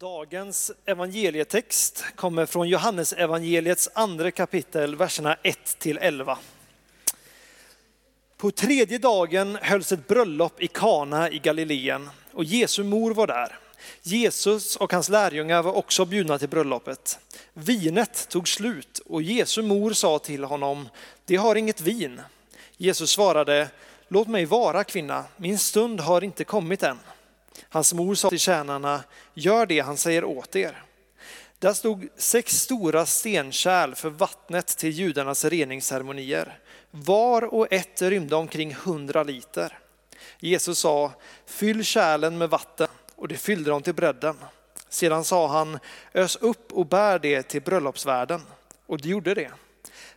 Dagens evangelietext kommer från Johannes evangeliets andra kapitel, verserna 1 till 11. På tredje dagen hölls ett bröllop i Kana i Galileen och Jesu mor var där. Jesus och hans lärjungar var också bjudna till bröllopet. Vinet tog slut och Jesu mor sa till honom, de har inget vin. Jesus svarade, låt mig vara kvinna, min stund har inte kommit än. Hans mor sa till tjänarna, gör det han säger åt er. Där stod sex stora stenkärl för vattnet till judarnas reningsceremonier. Var och ett rymde omkring hundra liter. Jesus sa, fyll kärlen med vatten och det fyllde dem till bredden. Sedan sa han, ös upp och bär det till bröllopsvärden. Och de gjorde det.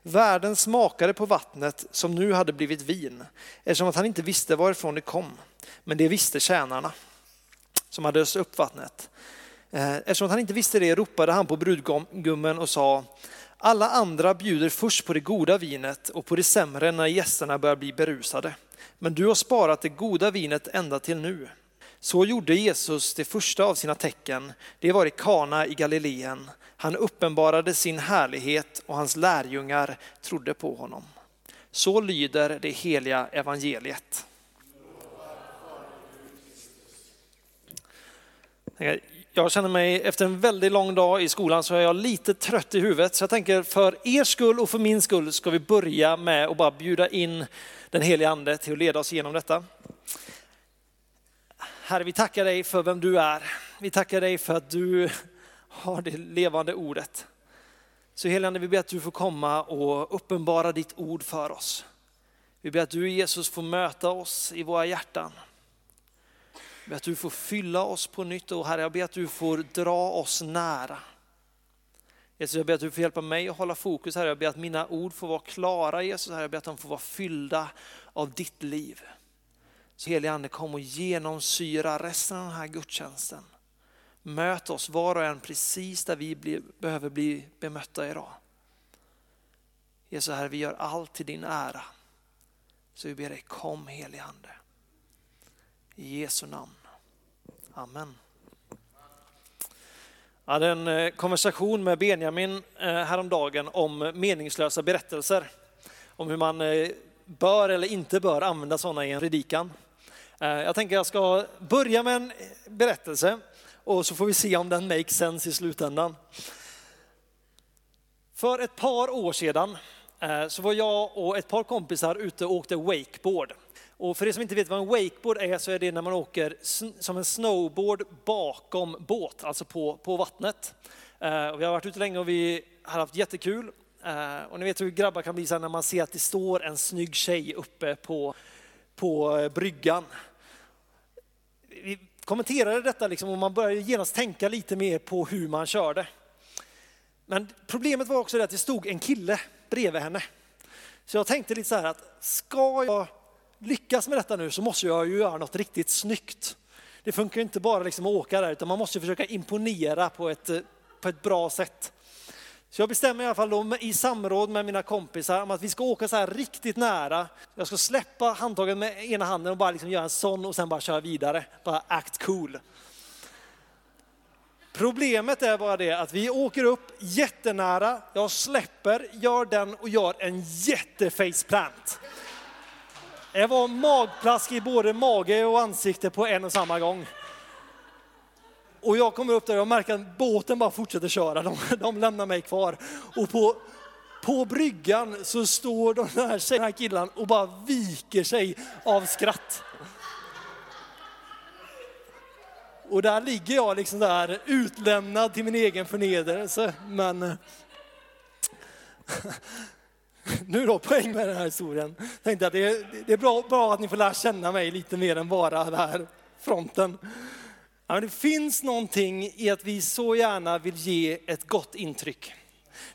Värden smakade på vattnet som nu hade blivit vin, eftersom att han inte visste varifrån det kom. Men det visste tjänarna som hade öst upp vattnet. Eh, eftersom han inte visste det ropade han på brudgummen och sa, alla andra bjuder först på det goda vinet och på det sämre när gästerna börjar bli berusade. Men du har sparat det goda vinet ända till nu. Så gjorde Jesus det första av sina tecken. Det var i Kana i Galileen. Han uppenbarade sin härlighet och hans lärjungar trodde på honom. Så lyder det heliga evangeliet. Jag känner mig, efter en väldigt lång dag i skolan så är jag lite trött i huvudet. Så jag tänker för er skull och för min skull ska vi börja med att bara bjuda in den helige ande till att leda oss igenom detta. Herre, vi tackar dig för vem du är. Vi tackar dig för att du har det levande ordet. Så helige ande, vi ber att du får komma och uppenbara ditt ord för oss. Vi ber att du Jesus får möta oss i våra hjärtan ber att du får fylla oss på nytt och Herre, jag ber att du får dra oss nära. Jesus, jag ber att du får hjälpa mig att hålla fokus här. Jag ber att mina ord får vara klara Jesus. Herre. Jag ber att de får vara fyllda av ditt liv. Så helige Ande kom och genomsyra resten av den här gudstjänsten. Möt oss var och en precis där vi blir, behöver bli bemötta idag. Jesus Herre, vi gör allt till din ära. Så vi ber dig, kom helige Ande. I Jesu namn. Amen. Jag hade en eh, konversation med Benjamin eh, häromdagen om meningslösa berättelser. Om hur man eh, bör eller inte bör använda sådana i en predikan. Jag tänker jag ska börja med en berättelse och så får vi se om den makes sense i slutändan. För ett par år sedan så var jag och ett par kompisar ute och åkte wakeboard. Och för er som inte vet vad en wakeboard är så är det när man åker som en snowboard bakom båt, alltså på, på vattnet. Eh, och vi har varit ute länge och vi har haft jättekul. Eh, och ni vet hur grabbar kan bli så när man ser att det står en snygg tjej uppe på, på eh, bryggan. Vi kommenterade detta liksom och man började genast tänka lite mer på hur man körde. Men problemet var också det att det stod en kille bredvid henne. Så jag tänkte lite så här att ska jag lyckas med detta nu så måste jag ju göra något riktigt snyggt. Det funkar inte bara liksom att åka där utan man måste försöka imponera på ett, eh, på ett bra sätt. Så jag bestämmer i alla fall då, i samråd med mina kompisar om att vi ska åka så här riktigt nära. Jag ska släppa handtaget med ena handen och bara liksom göra en sån och sen bara köra vidare. Bara act cool. Problemet är bara det att vi åker upp jättenära, jag släpper, gör den och gör en jättefaceplant. Det var magplask i både mage och ansikte på en och samma gång. Och jag kommer upp där och märker att båten bara fortsätter köra, de, de lämnar mig kvar. Och på, på bryggan så står de här, den här killen och bara viker sig av skratt. Och där ligger jag liksom där utlämnad till min egen förnedrelse. Men nu då, poäng med den här historien. Tänkte att det är, det är bra, bra att ni får lära känna mig lite mer än bara den här fronten. Ja, det finns någonting i att vi så gärna vill ge ett gott intryck.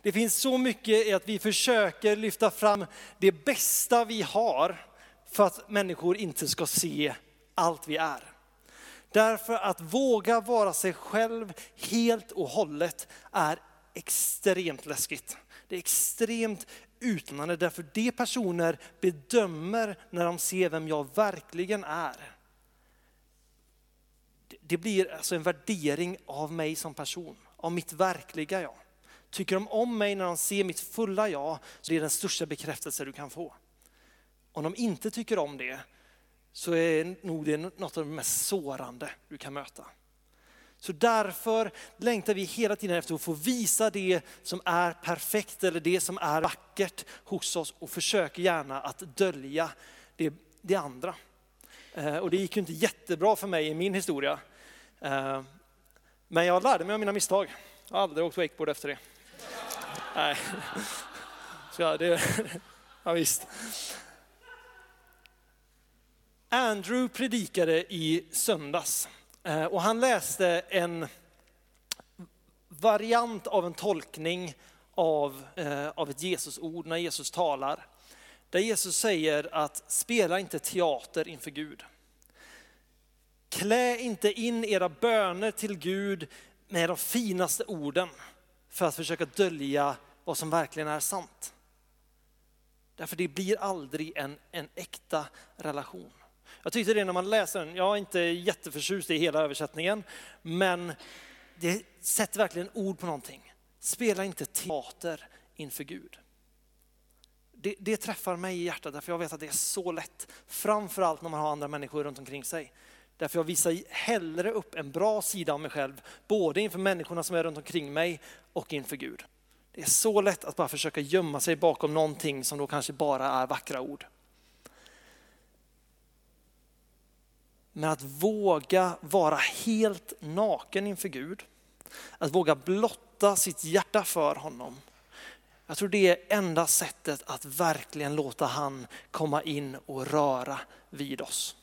Det finns så mycket i att vi försöker lyfta fram det bästa vi har för att människor inte ska se allt vi är. Därför att våga vara sig själv helt och hållet är extremt läskigt. Det är extremt utmanande därför det personer bedömer när de ser vem jag verkligen är. det blir alltså en värdering av mig som person, av mitt verkliga jag. Tycker de om mig när de ser mitt fulla jag, så det är den största bekräftelse du kan få. Om de inte tycker om det, så är nog det något av det mest sårande du kan möta. Så därför längtar vi hela tiden efter att få visa det som är perfekt eller det som är vackert hos oss och försöker gärna att dölja det, det andra. Eh, och det gick ju inte jättebra för mig i min historia. Eh, men jag lärde mig av mina misstag. Jag har aldrig åkt wakeboard efter det. Nej. Så ja, det, ja visst. Andrew predikade i söndags Eh, och han läste en variant av en tolkning av, eh, av ett Jesusord när Jesus talar. Där Jesus säger att spela inte teater inför Gud. Klä inte in era böner till Gud med de finaste orden för att försöka dölja vad som verkligen är sant. Därför det blir aldrig en, en äkta relation. Jag tyckte det när man läser den, jag är inte jätteförtjust i hela översättningen, men det sätter verkligen ord på någonting. Spela inte teater inför Gud. Det, det, träffar mig i hjärtat därför jag vet att det är så lätt, framförallt när man har andra människor runt omkring sig. Därför jag visar hellre upp en bra sida av mig själv, både inför människorna som är runt omkring mig och inför Gud. Det är så lätt att bara försöka gömma sig bakom någonting som då kanske bara är vackra ord. Men att våga vara helt naken inför Gud, att våga blotta sitt hjärta för honom. Jag tror det är enda sättet att verkligen låta han komma in och röra vid oss.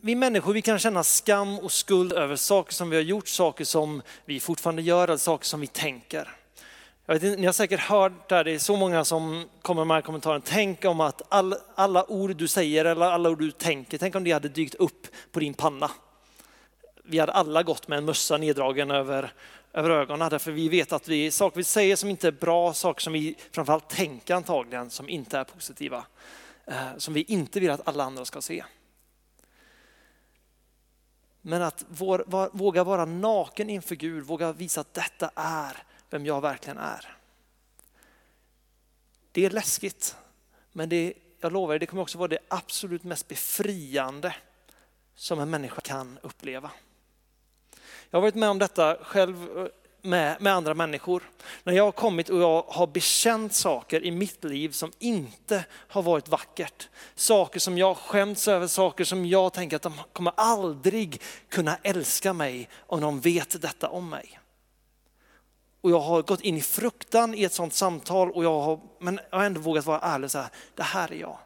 Vi människor vi kan känna skam och skuld över saker som vi har gjort, saker som vi fortfarande gör, saker som vi tänker. Jag vet, ni har säkert hört det, det är så många som kommer med kommentaren, tänk om att all, alla ord du säger eller alla ord du tänker, tänk om det hade dykt upp på din panna. Vi hade alla gått med en mössa neddragen över, över ögonen, därför vi vet att vi, saker vi säger som inte är bra, saker som vi framförallt tänker antagligen som inte är positiva, eh, som vi inte vill att alla andra ska se. Men att vår, våga vara naken inför Gud, våga visa att detta är vem jag verkligen är. Det är läskigt, men det, jag lovar er, det kommer också vara det absolut mest befriande som en människa kan uppleva. Jag har varit med om detta själv eh, med, med andra människor. När jag har kommit och jag har bekänt saker i mitt liv som inte har varit vackert. Saker som jag skämts över, saker som jag tänker att de kommer aldrig kunna älska mig om de vet detta om mig. Och jag har gått in i fruktan i ett sådant samtal och jag har, men jag har ändå vågat vara ärlig och säga, det här är jag.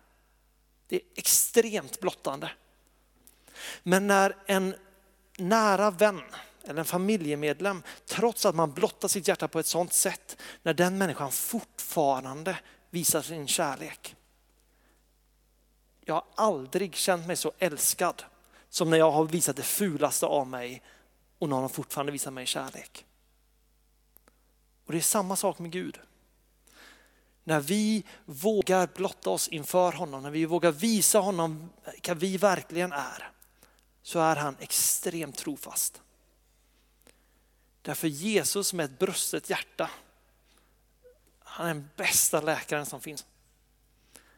Det är extremt blottande. Men när en nära vän eller en familjemedlem, trots att man blottar sitt hjärta på ett sådant sätt, när den människan fortfarande visar sin kärlek. Jag har aldrig känt mig så älskad som när jag har visat det fulaste av mig och någon har fortfarande visat mig kärlek. Och det är samma sak med Gud. När vi vågar blotta oss inför honom, när vi vågar visa honom vilka vi verkligen är, så är han extremt trofast. Därför Jesus med ett brustet hjärta, han är den bästa läkaren som finns.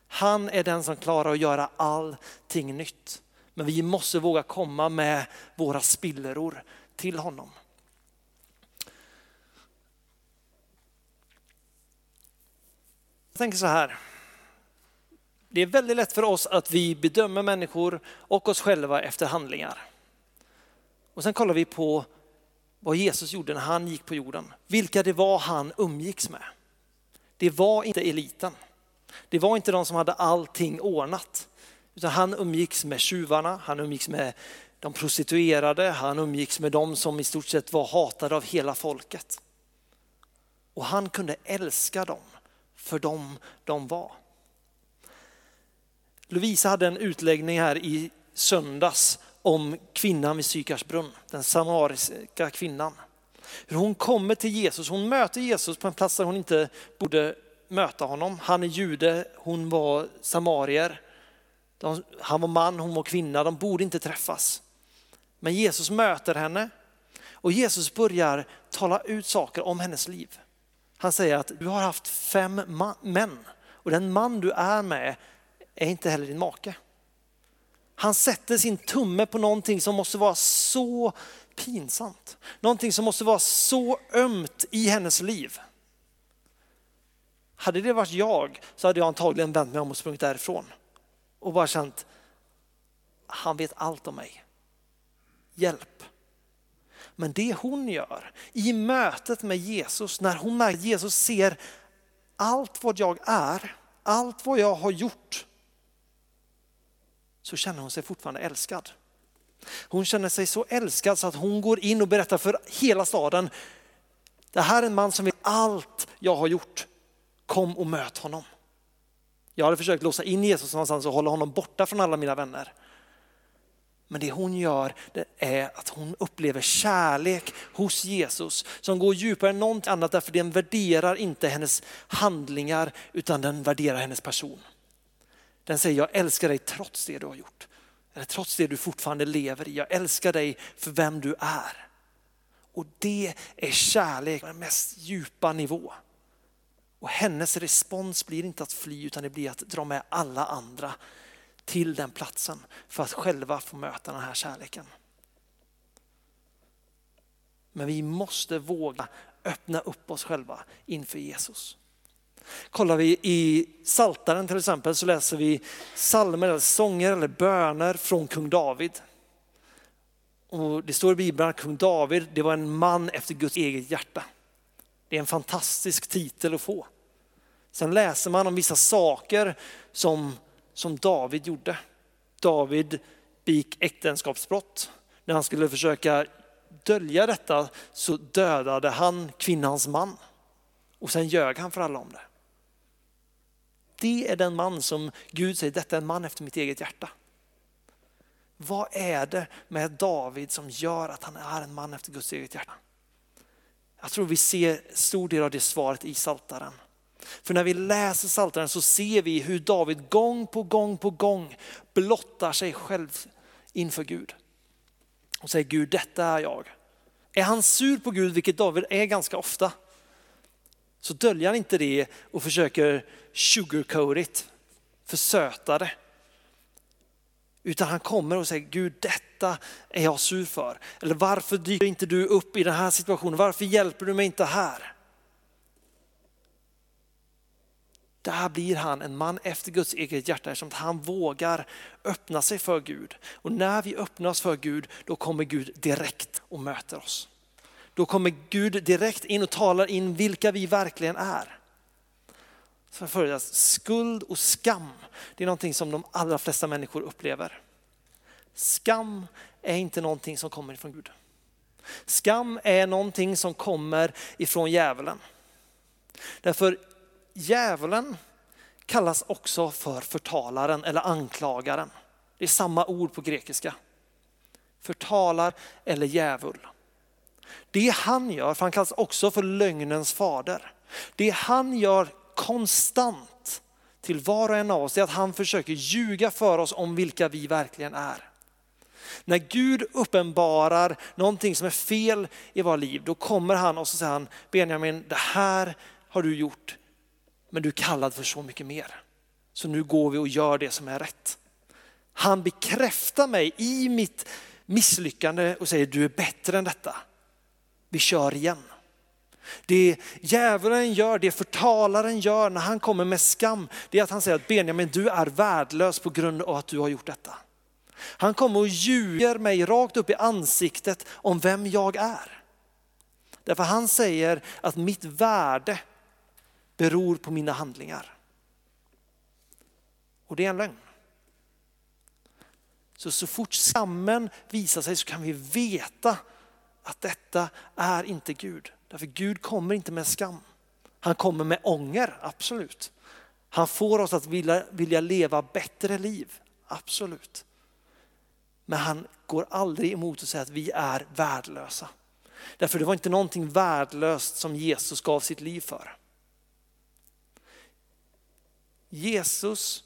Han är den som klarar att göra allting nytt. Men vi måste våga komma med våra spilleror till honom. Jag tänker så här. Det är väldigt lätt för oss att vi bedömer människor och oss själva efter handlingar. Och sen kollar vi på vad Jesus gjorde när han gick på jorden. Vilka det var han umgicks med. Det var inte eliten. Det var inte de som hade allting ordnat. Utan han umgicks med tjuvarna, han umgicks med de prostituerade, han umgicks med de som i stort sett var hatade av hela folket. Och han kunde älska dem för dem de var. Lovisa hade en utläggning här i söndags om kvinnan vid Sykars brunn, den samariska kvinnan. Hur hon kommer till Jesus, hon möter Jesus på en plats där hon inte borde möta honom. Han är jude, hon var samarier. De, han var man, hon var kvinna, de borde inte träffas. Men Jesus möter henne och Jesus börjar tala ut saker om hennes liv. Han säger att du har haft fem män och den man du är med är inte heller din make. Han sätter sin tumme på någonting som måste vara så pinsamt. Någonting som måste vara så ömt i hennes liv. Hade det varit jag så hade jag antagligen vänt mig om och sprungit därifrån. Och bara känt, han vet allt om mig. Hjälp. Men det hon gör i mötet med Jesus, när hon märker att Jesus ser allt vad jag är, allt vad jag har gjort, så känner hon sig fortfarande älskad. Hon känner sig så älskad så att hon går in och berättar för hela staden, det här är en man som vet allt jag har gjort. Kom och möt honom. Jag hade försökt låsa in Jesus någonstans och hålla honom borta från alla mina vänner. Men det hon gör det är att hon upplever kärlek hos Jesus som går djupare än något annat därför den värderar inte hennes handlingar utan den värderar hennes person. Den säger jag älskar dig trots det du har gjort. Eller trots det du fortfarande lever i. Jag älskar dig för vem du är. Och det är kärlek på den mest djupa nivå. Och hennes respons blir inte att fly utan det blir att dra med alla andra till den platsen för att själva få möta den här kärleken. Men vi måste våga öppna upp oss själva inför Jesus. Kollar vi i Saltaren till exempel så läser vi salmer eller sånger eller böner från kung David. Och det står i Bibeln att kung David det var en man efter Guds eget hjärta. Det är en fantastisk titel att få. Sen läser man om vissa saker som, som David gjorde. David begick äktenskapsbrott. När han skulle försöka dölja detta så dödade han kvinnans man. Och sen ljög han för alla om det. Det är den man som Gud säger, detta är en man efter mitt eget hjärta. Vad är det med David som gör att han är en man efter Guds eget hjärta? Jag tror vi ser stor del av det svaret i Saltaren. För när vi läser Psaltaren så ser vi hur David gång på gång på gång blottar sig själv inför Gud. Och säger Gud, detta är jag. Är han sur på Gud, vilket David är ganska ofta, så döljer han inte det och försöker sugarcoat it, försöta det. Utan han kommer och säger, Gud detta är jag sur för. Eller varför dyker inte du upp i den här situationen? Varför hjälper du mig inte här? Där blir han en man efter Guds eget hjärta eftersom han vågar öppna sig för Gud. Och när vi öppnar oss för Gud, då kommer Gud direkt och möter oss. Då kommer Gud direkt in och talar in vilka vi verkligen är. Så för skuld och skam, det är någonting som de allra flesta människor upplever. Skam är inte någonting som kommer ifrån Gud. Skam är någonting som kommer ifrån djävulen. Därför djävulen kallas också för förtalaren eller anklagaren. Det är samma ord på grekiska. Förtalar eller djävul. Det han gör, för han kallas också för lögnens fader. Det han gör konstant till var och en av oss är att han försöker ljuga för oss om vilka vi verkligen är. När Gud uppenbarar någonting som är fel i våra liv, då kommer han och så säger han, Benjamin, det här har du gjort, men du är kallad för så mycket mer. Så nu går vi och gör det som är rätt. Han bekräftar mig i mitt misslyckande och säger, du är bättre än detta. Vi kör igen. Det djävulen gör, det förtalaren gör när han kommer med skam, det är att han säger att Benjamin du är värdelös på grund av att du har gjort detta. Han kommer och ljuger mig rakt upp i ansiktet om vem jag är. Därför han säger att mitt värde beror på mina handlingar. Och det är en lögn. Så, så fort skammen visar sig så kan vi veta att detta är inte Gud. Därför Gud kommer inte med skam. Han kommer med ånger, absolut. Han får oss att vilja, vilja leva bättre liv, absolut. Men han går aldrig emot och säger att vi är värdelösa. Därför det var inte någonting värdelöst som Jesus gav sitt liv för. Jesus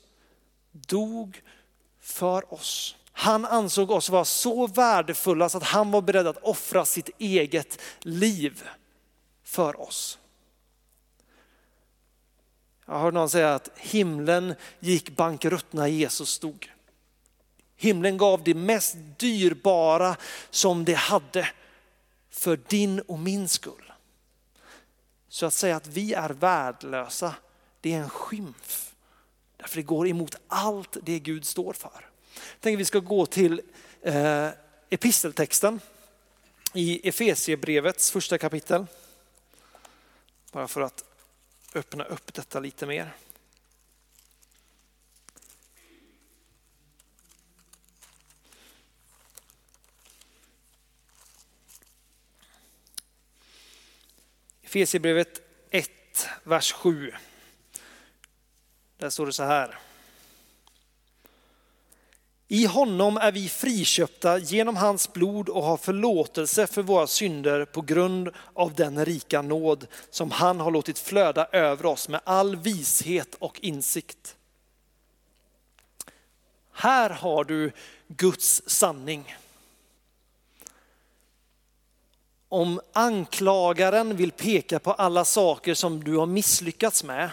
dog för oss. Han ansåg oss vara så värdefulla så att han var beredd att offra sitt eget liv för oss. Jag hörde någon säga att himlen gick bankrutt när Jesus stod. Himlen gav det mest dyrbara som det hade för din och min skull. Så att säga att vi är värdelösa, det är en skymf. Därför det går emot allt det Gud står för. Jag tänker vi ska gå till eh, episteltexten i Efesiebrevets första kapitel. Bara för att öppna upp detta lite mer. Efesierbrevet 1, vers 7. Där står det så här. I honom är vi friköpta genom hans blod och har förlåtelse för våra synder på grund av den rika nåd som han har låtit flöda över oss med all vishet och insikt. Här har du Guds sanning. Om anklagaren vill peka på alla saker som du har misslyckats med,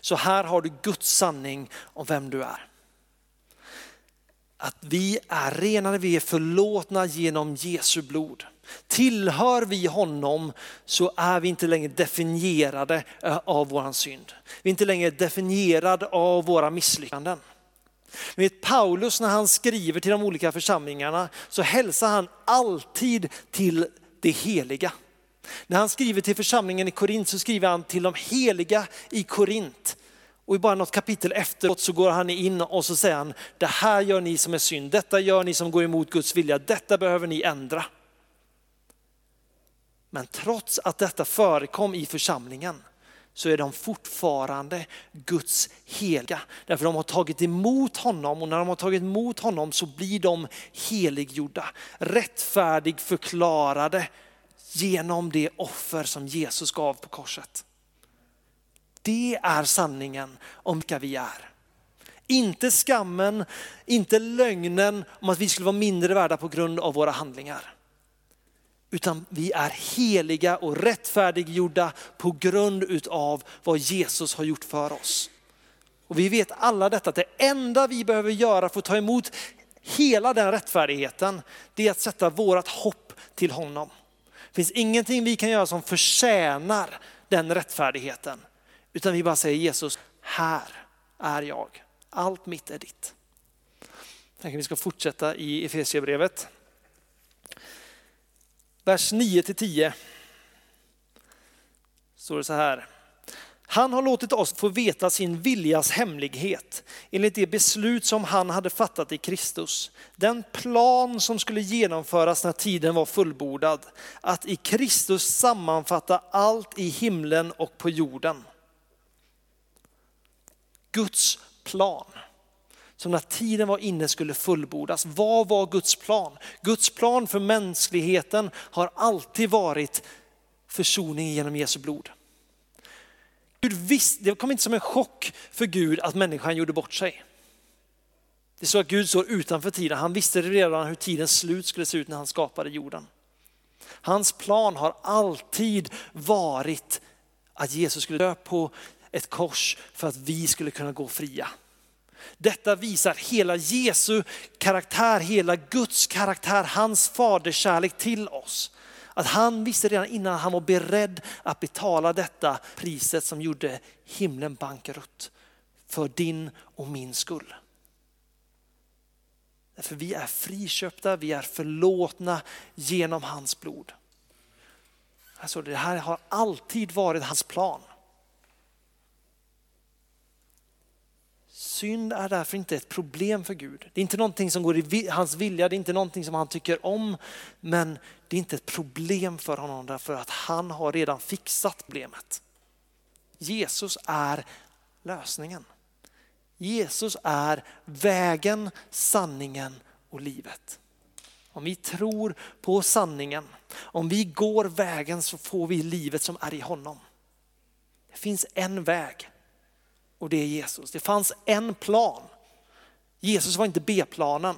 så här har du Guds sanning om vem du är att vi är renade, vi är förlåtna genom Jesu blod. Tillhör vi honom så är vi inte längre definierade eh, av vår synd. Vi är inte längre definierade av våra misslyckanden. Vet Paulus när han skriver till de olika församlingarna så hälsar han alltid till det heliga. När han skriver till församlingen i Korint så skriver han till de heliga i Korint. Och i bara något kapitel efteråt så går han in och så säger han, det här gör ni som är synd, detta gör ni som går emot Guds vilja, detta behöver ni ändra. Men trots att detta förekom i församlingen så är de fortfarande Guds heliga. Därför de har tagit emot honom och när de har tagit emot honom så blir de heliggjorda, rättfärdig förklarade genom det offer som Jesus gav på korset. Det är sanningen om vilka vi är. Inte skammen, inte lögnen om att vi skulle vara mindre värda på grund av våra handlingar. Utan vi är heliga och rättfärdiggjorda på grund av vad Jesus har gjort för oss. Och vi vet alla detta, att det enda vi behöver göra för att ta emot hela den rättfärdigheten, det är att sätta vårt hopp till honom. Det finns ingenting vi kan göra som förtjänar den rättfärdigheten. Utan vi bara säger Jesus, här är jag. Allt mitt är ditt. Jag tänker vi ska fortsätta i Efesierbrevet. Vers 9 till 10. Står det så här. Han har låtit oss få veta sin viljas hemlighet enligt det beslut som han hade fattat i Kristus. Den plan som skulle genomföras när tiden var fullbordad. Att i Kristus sammanfatta allt i himlen och på jorden. Guds plan som när tiden var inne skulle fullbordas. Vad var Guds plan? Guds plan för mänskligheten har alltid varit försoning genom Jesu blod. Gud visste, det kom inte som en chock för Gud att människan gjorde bort sig. Det är så att Gud står utanför tiden. Han visste redan hur tidens slut skulle se ut när han skapade jorden. Hans plan har alltid varit att Jesus skulle dö på ett kors för att vi skulle kunna gå fria. Detta visar hela Jesu karaktär, hela Guds karaktär, hans faderskärlek till oss. Att han visste redan innan han var beredd att betala detta priset som gjorde himlen bankrutt för din och min skull. Därför vi är friköpta, vi är förlåtna genom hans blod. Alltså det här har alltid varit hans plan. Synd är därför inte ett problem för Gud. Det är inte någonting som går i hans vilja, det är inte någonting som han tycker om. Men det är inte ett problem för honom därför att han har redan fixat problemet. Jesus är lösningen. Jesus är vägen, sanningen och livet. Om vi tror på sanningen, om vi går vägen så får vi livet som är i honom. Det finns en väg och det är Jesus. Det fanns en plan. Jesus var inte B-planen.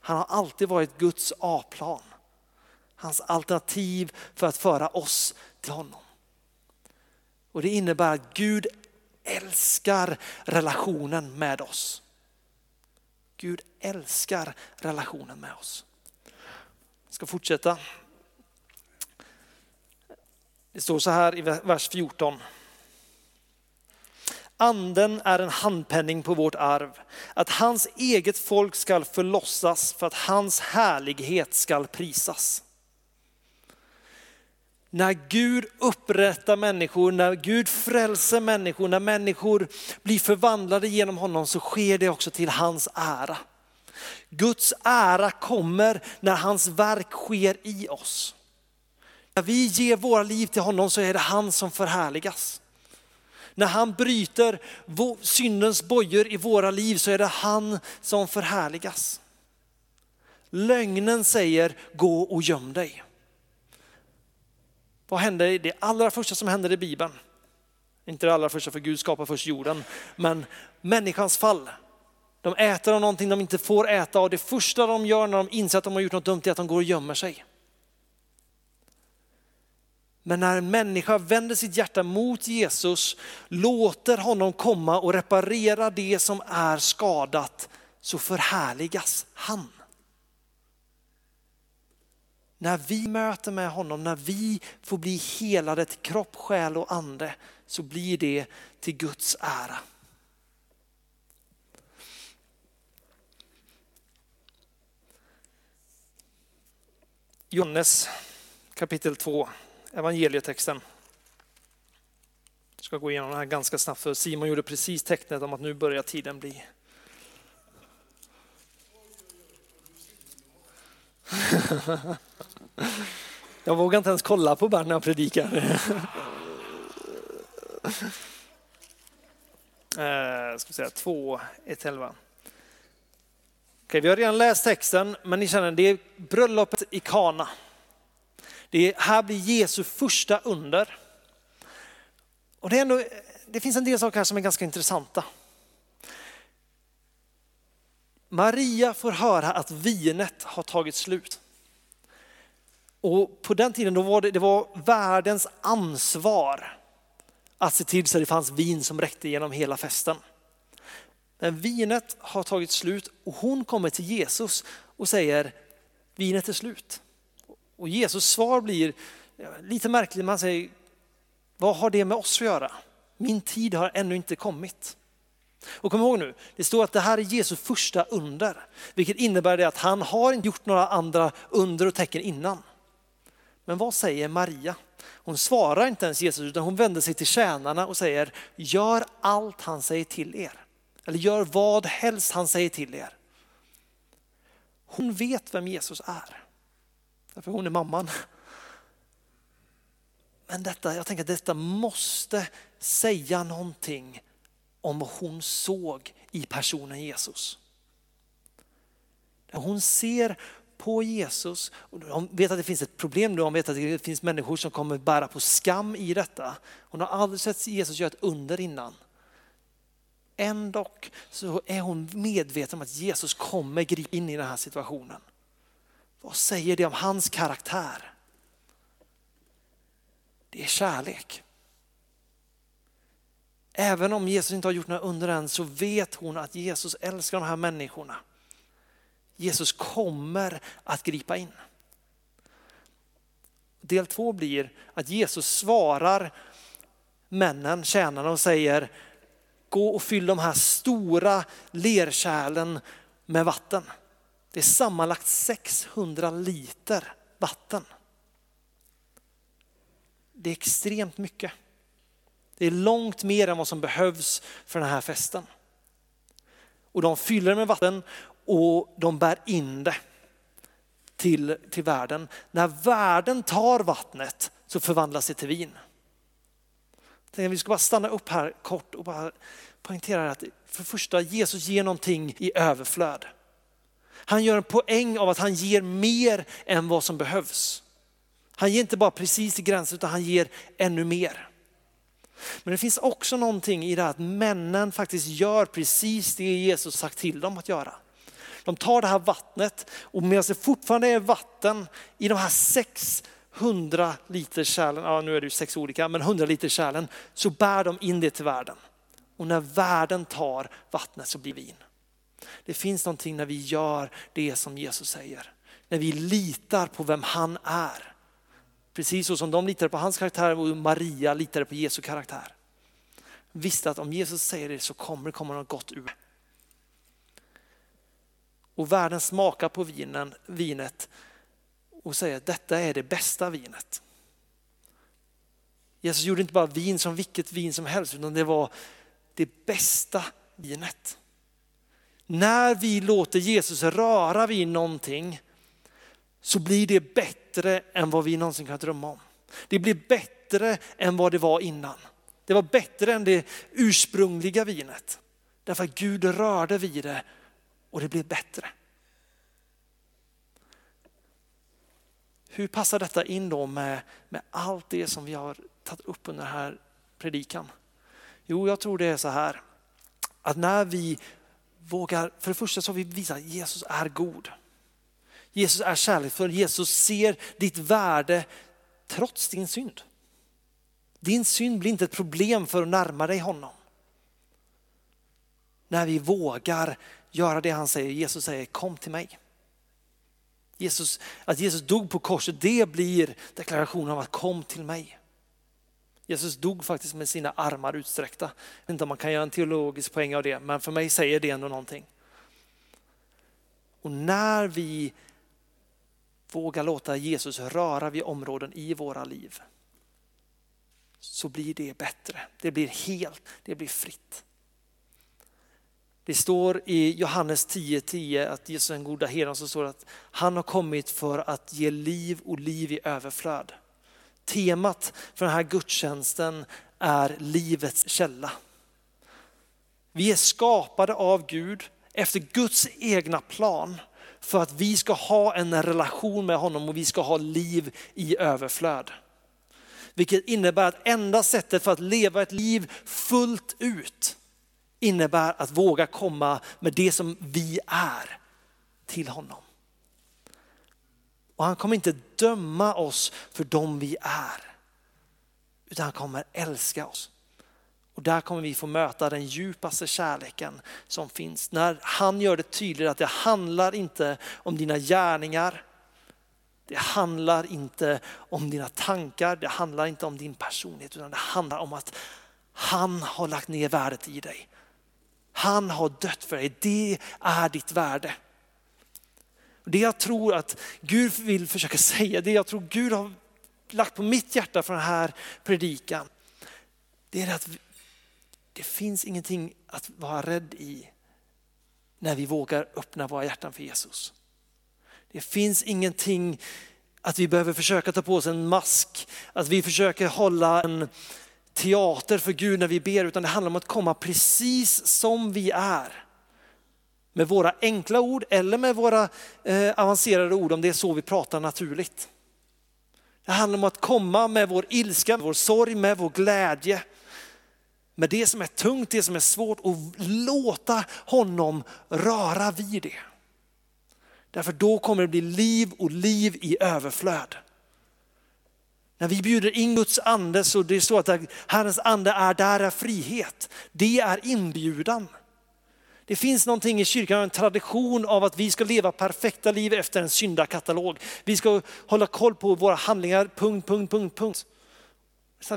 Han har alltid varit Guds A-plan. Hans alternativ för att föra oss till honom. Och det innebär att Gud älskar relationen med oss. Gud älskar relationen med oss. Jag ska fortsätta. Det står så här i vers 14. Anden är en handpenning på vårt arv, att hans eget folk skall förlossas för att hans härlighet skall prisas. När Gud upprättar människor, när Gud frälser människor, när människor blir förvandlade genom honom så sker det också till hans ära. Guds ära kommer när hans verk sker i oss. När vi ger våra liv till honom så är det han som förhärligas. När han bryter syndens bojor i våra liv så är det han som förhärligas. Lögnen säger gå och göm dig. Vad hände? Det allra första som hände i Bibeln, inte det allra första för Gud skapar först jorden, men människans fall. De äter av någonting de inte får äta och det första de gör när de inser att de har gjort något dumt är att de går och gömmer sig. Men när en människa vänder sitt hjärta mot Jesus, låter honom komma och reparera det som är skadat, så förhärligas han. När vi möter med honom, när vi får bli helade till kropp, själ och ande, så blir det till Guds ära. Johannes kapitel 2, evangelietexten. Jag ska gå igenom den här ganska snabbt för Simon gjorde precis tecknet om att nu börjar tiden bli. Jag vågar inte ens kolla på Bernt när jag predikar. eh, ska säga 2, 1, 11. Okej, vi har redan läst texten, men ni känner det är bröllopet i Kana. Det här blir Jesu första under. Och det, är ändå, det finns en del saker här som är ganska intressanta. Maria får höra att vinet har tagit slut. Och på den tiden då var det, det var världens ansvar att se till så att det fanns vin som räckte genom hela festen. Men vinet har tagit slut och hon kommer till Jesus och säger vinet är slut. Och Jesus svar blir lite märkligt, man säger vad har det med oss att göra? Min tid har ännu inte kommit. Och kom ihåg nu, det står att det här är Jesu första under, vilket innebär det att han har inte gjort några andra under och tecken innan. Men vad säger Maria? Hon svarar inte ens Jesus utan hon vänder sig till tjänarna och säger gör allt han säger till er. Eller gör vad helst han säger till er. Hon vet vem Jesus är. Därför hon är mamman. Men detta, jag tänker att detta måste säga någonting om vad hon såg i personen Jesus. Hon ser på Jesus. Och de vet att det finns ett problem, nu, de vet att det finns människor som kommer bära på skam i detta. Hon har aldrig sett Jesus göra ett under innan. Ändå så är hon medveten om att Jesus kommer gripa in i den här situationen. Vad säger det om hans karaktär? Det är kärlek. Även om Jesus inte har gjort några under än så vet hon att Jesus älskar de här människorna. Jesus kommer att gripa in. Del två blir att Jesus svarar männen, tjänarna och säger gå och fyll de här stora lerkärlen med vatten. Det är sammanlagt 600 liter vatten. Det är extremt mycket. Det är långt mer än vad som behövs för den här festen. Och de fyller med vatten och de bär in det till, till världen. När världen tar vattnet så förvandlas det till vin. Vi ska bara stanna upp här kort och bara poängtera att för första Jesus ger någonting i överflöd. Han gör en poäng av att han ger mer än vad som behövs. Han ger inte bara precis i gränsen utan han ger ännu mer. Men det finns också någonting i det att männen faktiskt gör precis det Jesus sagt till dem att göra. De tar det här vattnet och medan det fortfarande är vatten i de här 600 liter kärlen, ja nu är det ju sex olika, men 100 liter kärlen, så bär de in det till världen. Och när världen tar vattnet så blir vin. Det finns någonting när vi gör det som Jesus säger. När vi litar på vem han är. Precis så som de litade på hans karaktär och Maria litade på Jesu karaktär. Visste att om Jesus säger det så kommer det komma något gott ur. Och världen smakar på vinen, vinet och säger att detta är det bästa vinet. Jesus gjorde inte bara vin som vilket vin som helst utan det var det bästa vinet. När vi låter Jesus röra vid någonting så blir det bättre än vad vi någonsin kan drömma om. Det blir bättre än vad det var innan. Det var bättre än det ursprungliga vinet. Därför att Gud rörde vid det och det blev bättre. Hur passar detta in då med, med allt det som vi har tagit upp under den här predikan? Jo, jag tror det är så här att när vi vågar, för det första så har vi visat att Jesus är god. Jesus är kärleksfull, Jesus ser ditt värde trots din synd. Din synd blir inte ett problem för att närma dig honom. När vi vågar göra det han säger, Jesus säger kom till mig. Jesus, att Jesus dog på korset, det blir deklarationen om att kom till mig. Jesus dog faktiskt med sina armar utsträckta. Jag vet inte om man kan göra en teologisk poäng av det, men för mig säger det ändå någonting. Och när vi vågar låta Jesus röra vid områden i våra liv så blir det bättre. Det blir helt, det blir fritt. Det står i Johannes 10.10 10, att Jesus är den goda herden, så står det att han har kommit för att ge liv och liv i överflöd. Temat för den här gudstjänsten är livets källa. Vi är skapade av Gud efter Guds egna plan för att vi ska ha en relation med honom och vi ska ha liv i överflöd. Vilket innebär att enda sättet för att leva ett liv fullt ut innebär att våga komma med det som vi är till honom. Och han kommer inte döma oss för dem vi är. Utan han kommer älska oss. Och där kommer vi få möta den djupaste kärleken som finns. När han gör det tydligt att det handlar inte om dina gärningar. Det handlar inte om dina tankar, det handlar inte om din personlighet utan det handlar om att han har lagt ner värdet i dig. Han har dött för dig, det är ditt värde. Det jag tror att Gud vill försöka säga, det jag tror Gud har lagt på mitt hjärta för den här predikan, det är att det finns ingenting att vara rädd i när vi vågar öppna våra hjärtan för Jesus. Det finns ingenting att vi behöver försöka ta på oss en mask, att vi försöker hålla en teater för Gud när vi ber, utan det handlar om att komma precis som vi är med våra enkla ord eller med våra eh, avancerade ord om det är så vi pratar naturligt. Det handlar om att komma med vår ilska, vår sorg, med vår glädje. Med det som är tungt, det som är svårt och låta honom röra vid det. Därför då kommer det bli liv och liv i överflöd. När vi bjuder in Guds ande så det är så att Herrens ande är, där är frihet. Det är inbjudan. Det finns någonting i kyrkan, en tradition av att vi ska leva perfekta liv efter en syndakatalog. Vi ska hålla koll på våra handlingar, punkt, punkt, punkt, punkt.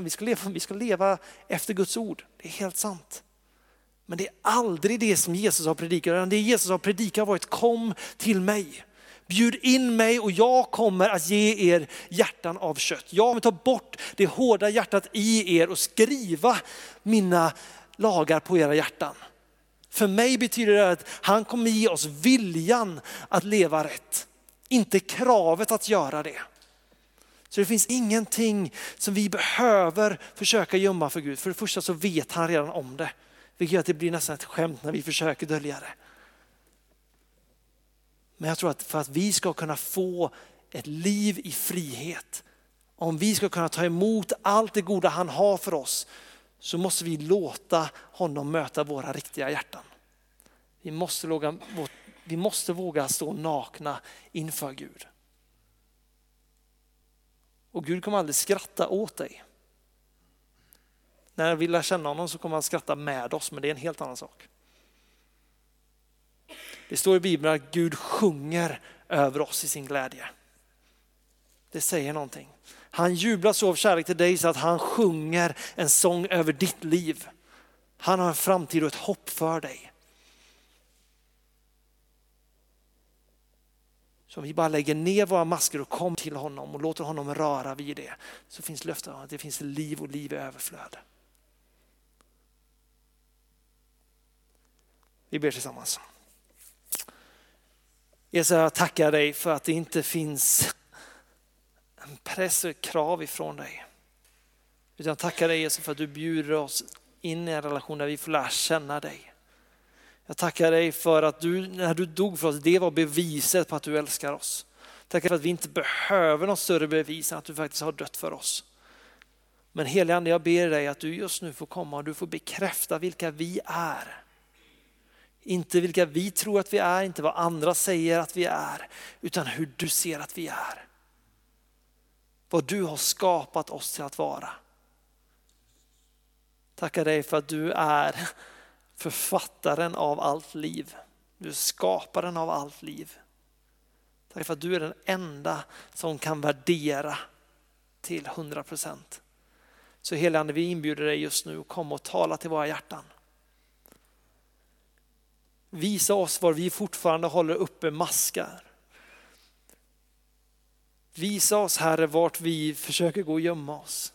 Vi ska, leva, vi ska leva efter Guds ord, det är helt sant. Men det är aldrig det som Jesus har predikat, det Jesus har predikat har varit kom till mig. Bjud in mig och jag kommer att ge er hjärtan av kött. Jag kommer ta bort det hårda hjärtat i er och skriva mina lagar på era hjärtan. För mig betyder det att han kommer ge oss viljan att leva rätt, inte kravet att göra det. Så det finns ingenting som vi behöver försöka gömma för Gud. För det första så vet han redan om det, vilket gör att det blir nästan ett skämt när vi försöker dölja det. Men jag tror att för att vi ska kunna få ett liv i frihet, om vi ska kunna ta emot allt det goda han har för oss, så måste vi låta honom möta våra riktiga hjärtan. Vi måste våga, vi måste våga stå nakna inför Gud. Och Gud kommer aldrig skratta åt dig. När vi lär känna honom så kommer han skratta med oss, men det är en helt annan sak. Det står i Bibeln att Gud sjunger över oss i sin glädje. Det säger någonting. Han jublar så av kärlek till dig så att han sjunger en sång över ditt liv. Han har en framtid och ett hopp för dig. Så om vi bara lägger ner våra masker och kommer till honom och låter honom röra vid det så finns löftet om att det finns liv och liv i överflöd. Vi ber tillsammans. Jesus, jag tackar dig för att det inte finns en press och ett krav ifrån dig. Utan jag tackar dig Jesus för att du bjuder oss in i en relation där vi får lära känna dig. Jag tackar dig för att du, när du dog för oss, det var beviset på att du älskar oss. Tackar för att vi inte behöver något större bevis än att du faktiskt har dött för oss. Men helige Ande, jag ber dig att du just nu får komma och du får bekräfta vilka vi är. Inte vilka vi tror att vi är, inte vad andra säger att vi är, utan hur du ser att vi är. Vad du har skapat oss till att vara. Tackar dig för att du är författaren av allt liv. Du är skaparen av allt liv. Tack för att du är den enda som kan värdera till 100 procent. Så helige vi inbjuder dig just nu att komma och tala till våra hjärtan. Visa oss var vi fortfarande håller uppe maskar. Visa oss Herre vart vi försöker gå och gömma oss.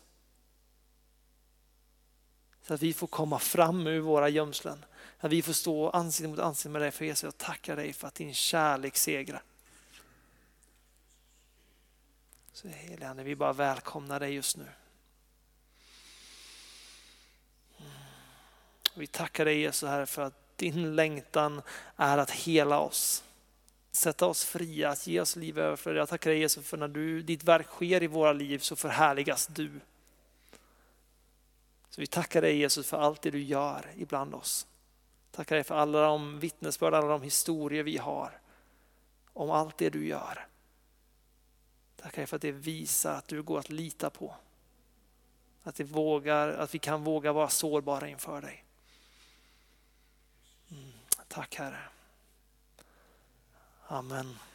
Så att vi får komma fram ur våra gömslen. Att vi får stå ansikte mot ansikte med dig för Jesus. Jag tackar dig för att din kärlek segrar. Så helige vi bara välkomnar dig just nu. Mm. Vi tackar dig Jesus här för att din längtan är att hela oss. Sätta oss fria, att ge oss liv överflöd. Jag tackar dig Jesus för när du, ditt verk sker i våra liv så förhärligas du. Så vi tackar dig Jesus för allt det du gör ibland oss. Tackar dig för alla de vittnesbörd, alla de historier vi har om allt det du gör. Tackar dig för att det visar att du går att lita på. Att, det vågar, att vi kan våga vara sårbara inför dig. Mm. Tack Herre. Amen.